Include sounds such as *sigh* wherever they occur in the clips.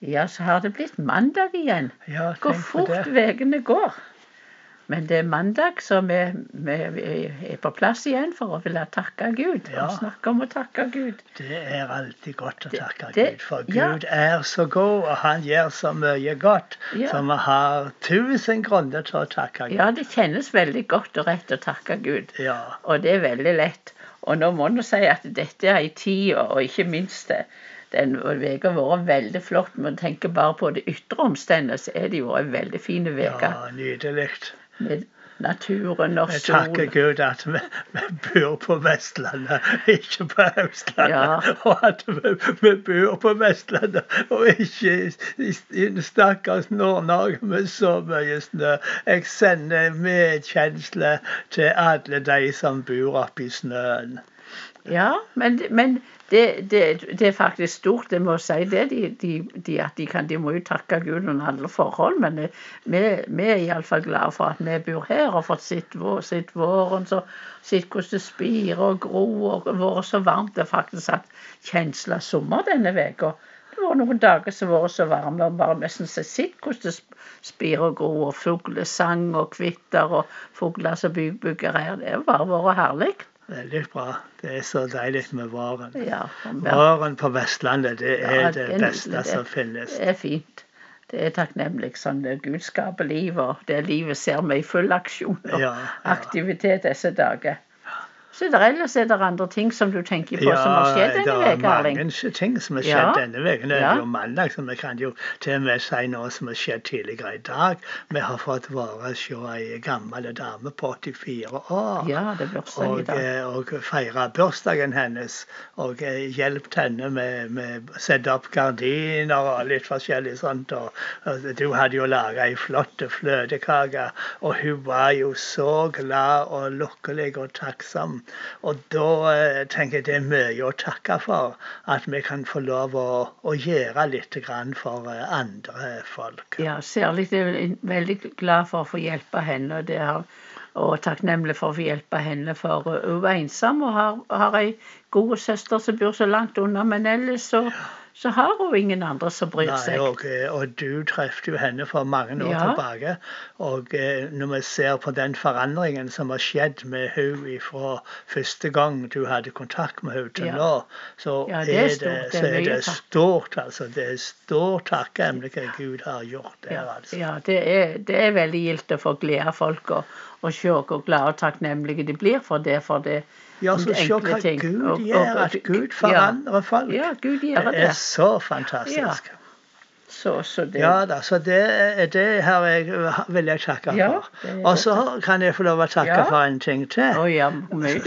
Ja, så har det blitt mandag igjen. Ja, Hvor fort ukene går. Men det er mandag, så vi, vi, vi er på plass igjen for å ville takke Gud. Ja. Og snakke om å takke Gud. Det er alltid godt å takke det- Gud, for ja. Gud er så god, og han gjør så mye godt. Ja. Så vi har tusen grunner til å takke Gud. Ja, det kjennes veldig godt og rett å takke Gud. Ja. Og det er veldig lett. Og nå må jeg si at dette er ei tid, og ikke minst det. Den har vært veldig flott. Men tenker bare på det ytre omstendet, så er det jo en veldig fin uke. ja, nydelig. Med naturen og Vi Jeg takker Gud at vi, vi bor på Vestlandet, ikke på Østlandet. Ja. Og at vi, vi bor på Vestlandet, og ikke i, i, i stakkars Nord-Norge med så mye snø. Jeg sender medkjensle til alle de som bor oppi snøen. Ja, men, men det, det, det er faktisk stort, det må jeg si det. De, de, de, at de, kan, de må jo takke Gud under alle forhold. Men eh, vi, vi er iallfall glade for at vi bor her og har fått sett, vår, våren, så sett hvordan det spirer og gror. Og vært så varmt det har faktisk hatt kjensle av sommer denne uka. Det var noen dager som vært så varme og bare nesten sett hvordan det sp- spirer og gror. Og fuglesang og kvitter og fugler som bygger her. Det har bare vært herlig. Veldig bra. Det er så deilig med våren. Ja, Våren på Vestlandet, det Ja, er det det er beste det. som finnes. Det er fint. Det er takknemlig. Sånn det Gud skaper liv, og det livet ser vi i full aksjon og Ja, ja. aktivitet disse dager. Så er det ellers er det andre ting som du tenker på som har skjedd det denne er uka, Erling. mange ting som har Ja, skjedd denne uken. Det er ja. jo mandag, så vi kan jo til og med si noe som har skjedd tidligere i dag. Vi har fått være se ei gammel dame på 84 år. Ja, det er bursdag i dag. eh, og feire bursdagen hennes. Og eh, hjulpet henne med, med å sette opp gardiner og litt forskjellig sånt. Og, og du hadde jo laga ei flott fløtekake, og hun var jo så glad og lykkelig og takksom. Og da eh, tenker jeg det er mye å takke for, at vi kan få lov å, å gjøre litt grann for eh, andre folk. Ja, særlig er jeg veldig glad for å få hjelpe henne. Det har, og takknemlig for å få hjelpe henne, for uh, hun var ensom og har, har ei god søster som bor så langt unna. Men ellers så, så har hun ingen andre som bryr Nei, seg. og, eh, og du treffet jo henne for mange år Ja. tilbake. Og eh, når vi ser på den forandringen som har skjedd med henne fra første gang du hadde kontakt med henne til Ja. nå, så, Ja, er det er det, er det er det takk. stort. altså. Det er stor takknemlig hva Gud har gjort der. Ja, altså. ja det, er, det er veldig gildt å få glede folk og, og se hvor glade og takknemlige de blir for det. For det Ja, så se hva ting. Gud gjør, at Gud forandrer folk. Ja, Gud gjør Det det. er så fantastisk. Så, så det Ja da, så det, det jeg, vil jeg takke Ja, for. Og så kan jeg få lov å takke Ja. for en ting til. Oh, ja, mye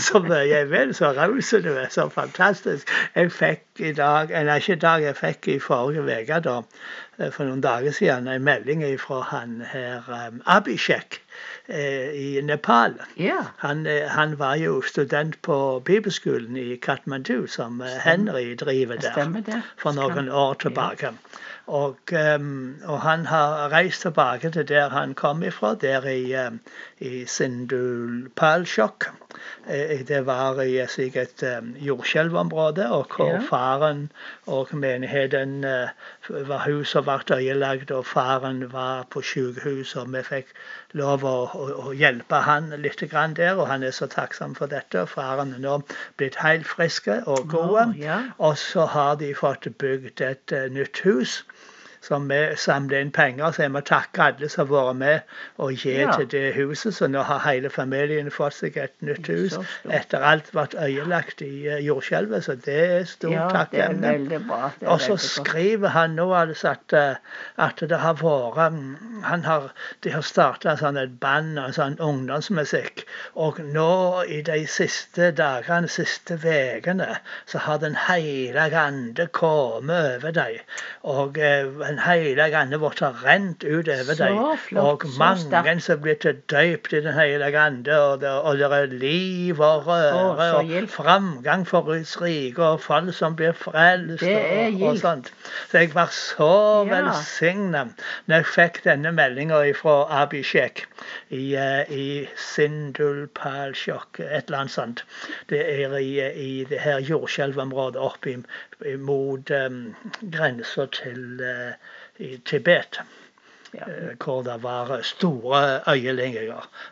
så mye jeg vil, så raus du er, så fantastisk. Jeg fikk i dag, eller ikke i dag, jeg fikk i forrige uke, da, eh, for noen dager siden, en melding fra han her um, eh, i Nepal. Yeah. Han, eh, han var jo student på bibelskolen i Katmandu, som eh, Henry driver der stemmer for noen år tilbake. Og, um, og han har reist tilbake til der han kom ifra, der i, i Sindulpalsjok. Eh, Det var i et slik um, jordskjelvområde, og hvor Ja. faren og menigheten var huset ble ødelagt, og faren var på sykehus, og vi fikk lov å, å, å hjelpe han litt der, og han er så takksom for dette. Faren er nå blitt helt friske og gode. Oh, ja. Og så har de fått bygd et eh, nytt hus. Som vi samler inn penger, så jeg må takke alle som har vært med og gi Ja. til det huset. Så nå har hele familien fått seg et nytt hus etter alt ble øyelagt i eh, jordskjelvet. Så det er stor Ja, er Og så skriver han nå altså at, eh, at det har vært mm, han har, De har starta sånn et band og sånn ungdomsmusikk. Og nå i de siste dagene, siste ukene, så har Den hellige ande kommet over dem. Og eh, Den hellige ande har rent ut over dem. Og mange som blir til døypt i Den hellige ande. Og det, og det er liv og røre Å, og framgang for Guds rike og folk som blir frelst. Og, og sånt. Så jeg var så Ja. velsigna når jeg fikk denne meldinga fra Abishek i, eh, i Sindulpalsjok, et eller annet sånt. Det er i, i det her jordskjelvområdet oppe mot um, grensa til eh, i Tibet. Ja. eh, Hvor det var store øyelinger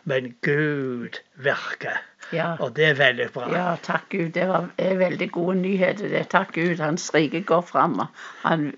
Men Gud virker. Ja. Og det er veldig bra. Ja, takk Gud. Det var er veldig gode nyheter. det. Takk Gud. Hans rike går fram,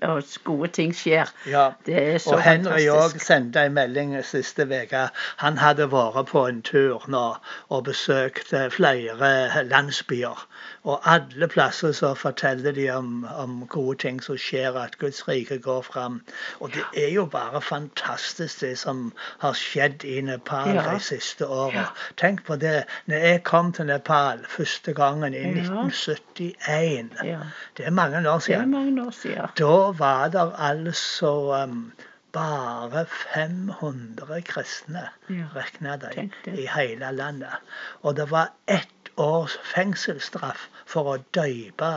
og gode ting skjer. Ja. Det er så Og Henry òg sendte en melding siste uke. Han hadde vært på en tur nå og besøkt eh, flere landsbyer. Og alle plasser så forteller de om, om gode ting som skjer, at Guds rike går fram. Og det er jo bare fantastisk det som har skjedd i Nepal Ja. de siste åra. Tenk på det. Når jeg kom til Nepal første gangen i Ja. 1971, Ja. det er mange år siden. mange år siden. Da var det altså um, bare 500 kristne, Ja, regna de, i hele landet. Og det var ett års fengselsstraff for å døype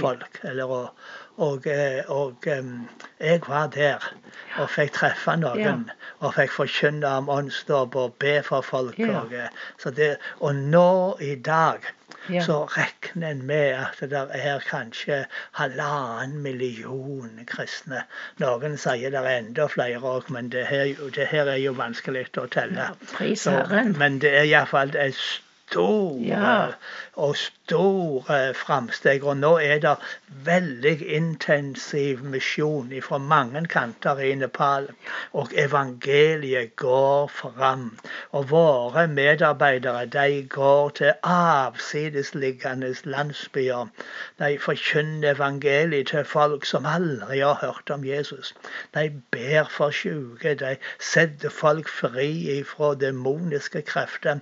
folk. Eller å, og eh, og jeg var der og fikk treffe noen. Og fikk forkynne om åndsdåp og be for folk. Og, eh, så det, og nå i dag Ja. så regner en med at det er kanskje halvannen million kristne. Noen sier det er enda flere òg, men det her, det her er jo vanskelig å telle. Ja, Så- men det er iallfall et stor Ja. og store framsteg. Og nå er det veldig intensiv misjon fra mange kanter i Nepal. Og evangeliet går fram. Og våre medarbeidere de går til avsidesliggende landsbyer. De forkynner evangeliet til folk som aldri har hørt om Jesus. De ber for syke. De setter folk fri fra demoniske krefter.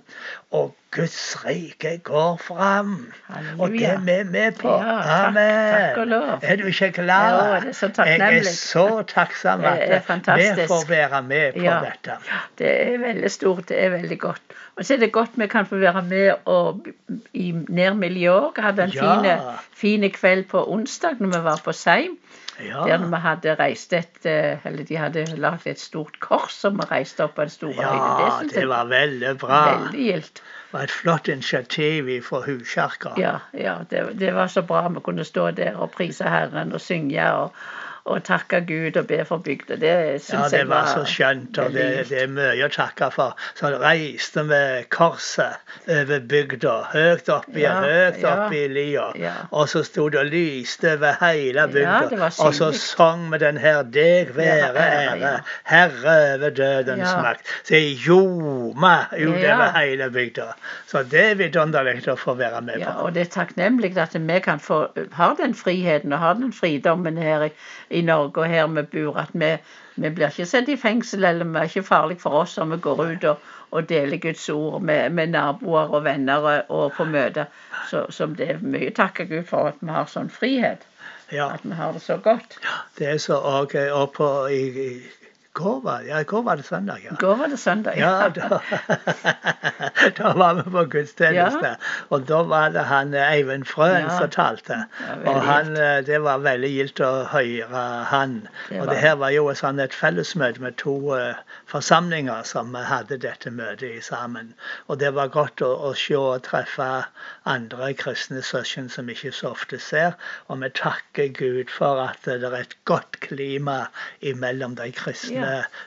Og Guds rike går fram. Og det er vi med på. Ja, takk- Amen. takk og lov. Er du ikke glad? Ja, det er så Jeg er så takksom er at vi får være med på Ja. dette. Det er veldig stort. Det er veldig godt. Og så er det godt vi kan få være med og i nærmiljøet òg. Hadde en Ja. fin kveld på onsdag når vi var på Seim. Der Ja, vi hadde reist et eh, Eller de hadde lagd et stort kors som vi reiste opp på den store høyde ja det jeg var veldig bra. veldig gildt. Det var et flott initiativ fra Huskjerka. Ja, ja det, det var så bra vi kunne stå der og prise Herren og synge og, og takke Gud og be for bygda. Det syns Ja, det jeg var så skjønt, og det, det er mye å takke for. Så reiste vi korset over bygda, høyt oppi, Ja, høyt ja, oppi lia. ja. Og så sto det og lyste over hele Ja, bygda. og så sang vi den her 'Deg være ære, ja. Herre over dødens Ja. makt'. Så jeg ljoma utover Ja. hele bygda. Så det er vidunderlig å få være med Ja, på. og det er takknemlig at vi kan få ha den friheten og ha den fridommen her i, Norge og her vi bor. At vi, vi blir ikke satt i fengsel, eller vi er ikke farlig for oss om vi går ut og, og deler Guds ord med, med naboer og venner og, på møter. Så, så det er mye takke Gud for at vi har sånn frihet. Ja, At vi har det så godt. det er så og, og på i, går var, ja, i går var det søndag, ja. Går var det søndag. Ja, da, *laughs* da var vi på gudstjeneste. Ja. Og da var det han eh, Eivind Frøen Ja. som talte. Ja, veldig og han, eh, det var veldig gildt å høre han. Det og var det her var jo et, sånn, et fellesmøte med to eh, forsamlinger som hadde dette møtet i sammen. Og det var godt å, å se og treffe andre kristne søsken som ikke så ofte ser. Og vi takker Gud for at det er et godt klima imellom de kristne Ja.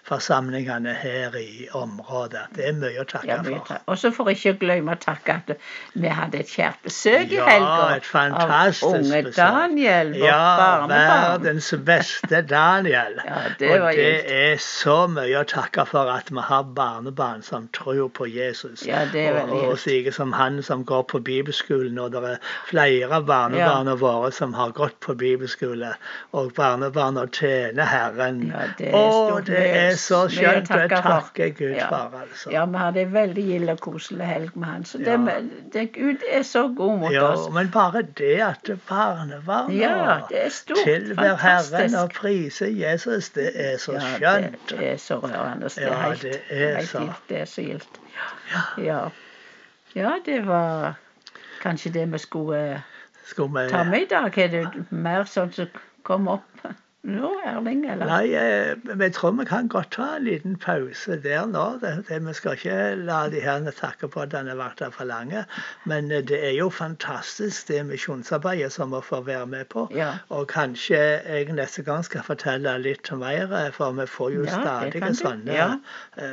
Forsamlingene her i området. Det er mye å takke Ja, mye for. Og så for ikke å glemme å takke at vi hadde et kjært besøk i Ja, helga. et fantastisk Av unge besøk. Daniel, vårt Ja, barnebarn. verdens beste *laughs* Daniel. Ja, det og det gilt. er så mye å takke for at vi har barnebarn som tror på Jesus. Ja, det er og, veldig og gildt. slike som han som går på bibelskolen, og det er flere barnebarn ja. våre som har gått på bibelskole, og barnebarna tjener Herren. Ja, det er og. Det er så skjønt. å skjønt. Jeg takker Gud Ja. for, altså. Ja, vi hadde en veldig gild og koselig helg med han. Så det, Ja. det, Gud er så god mot Ja, oss. men bare det at barnebarna Ja, det er stort. tilber Herren og priser Jesus, det er så Ja, det, skjønt. det er så rørende. Det er Ja, helt, det er så. Det er så gildt. Ja. ja, det var kanskje det vi skulle eh, Skulle vi ta med i dag. Er det mer sånt som kom opp nå, Erling? Eller? Nei, eh, vi tror vi kan godt ta en liten pause der nå. Det, det, vi skal ikke la de her vært der for lange. Men eh, det er jo fantastisk det misjonsarbeidet som vi får være med på. Ja. Og kanskje jeg neste gang skal fortelle litt mer, eh, for vi får jo Ja, stadig sånne Ja.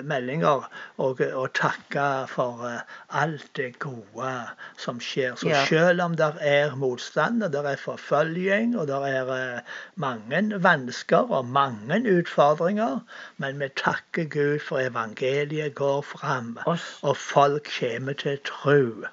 meldinger. Og, og takke for alt det gode som skjer. Så selv om det er motstand, og det er forfølging, og det er mange vansker og mange utfordringer, men vi takker Gud for evangeliet går fram, Og, folk kommer til tro.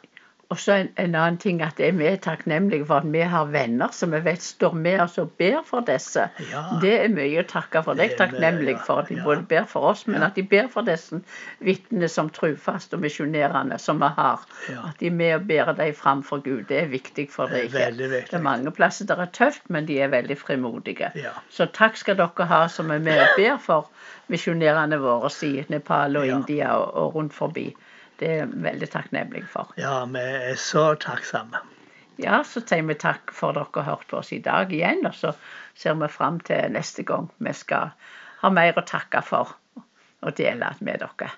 Og så en, en annen ting at vi er takknemlige for at vi har venner som vi vet står med oss og ber for disse. Ja. Det er mye å takke for. Jeg er takknemlig for. At de både ber for oss, men at de ber for disse vitnene som trufaste og misjonerende som vi har. At de er med og bærer dem fram for Gud. Det er viktig for Det viktig. Det er mange plasser der er tøft, men de er veldig frimodige. Så takk skal dere ha som er med og ber for misjonærene våre i Nepal og. India og, og rundt forbi. Det er vi veldig takknemlig for. Ja, vi er så takksomme. Ja, så sier vi takk for dere har hørt på oss i dag igjen, og så ser vi fram til neste gang vi skal ha mer å takke for og dele med dere.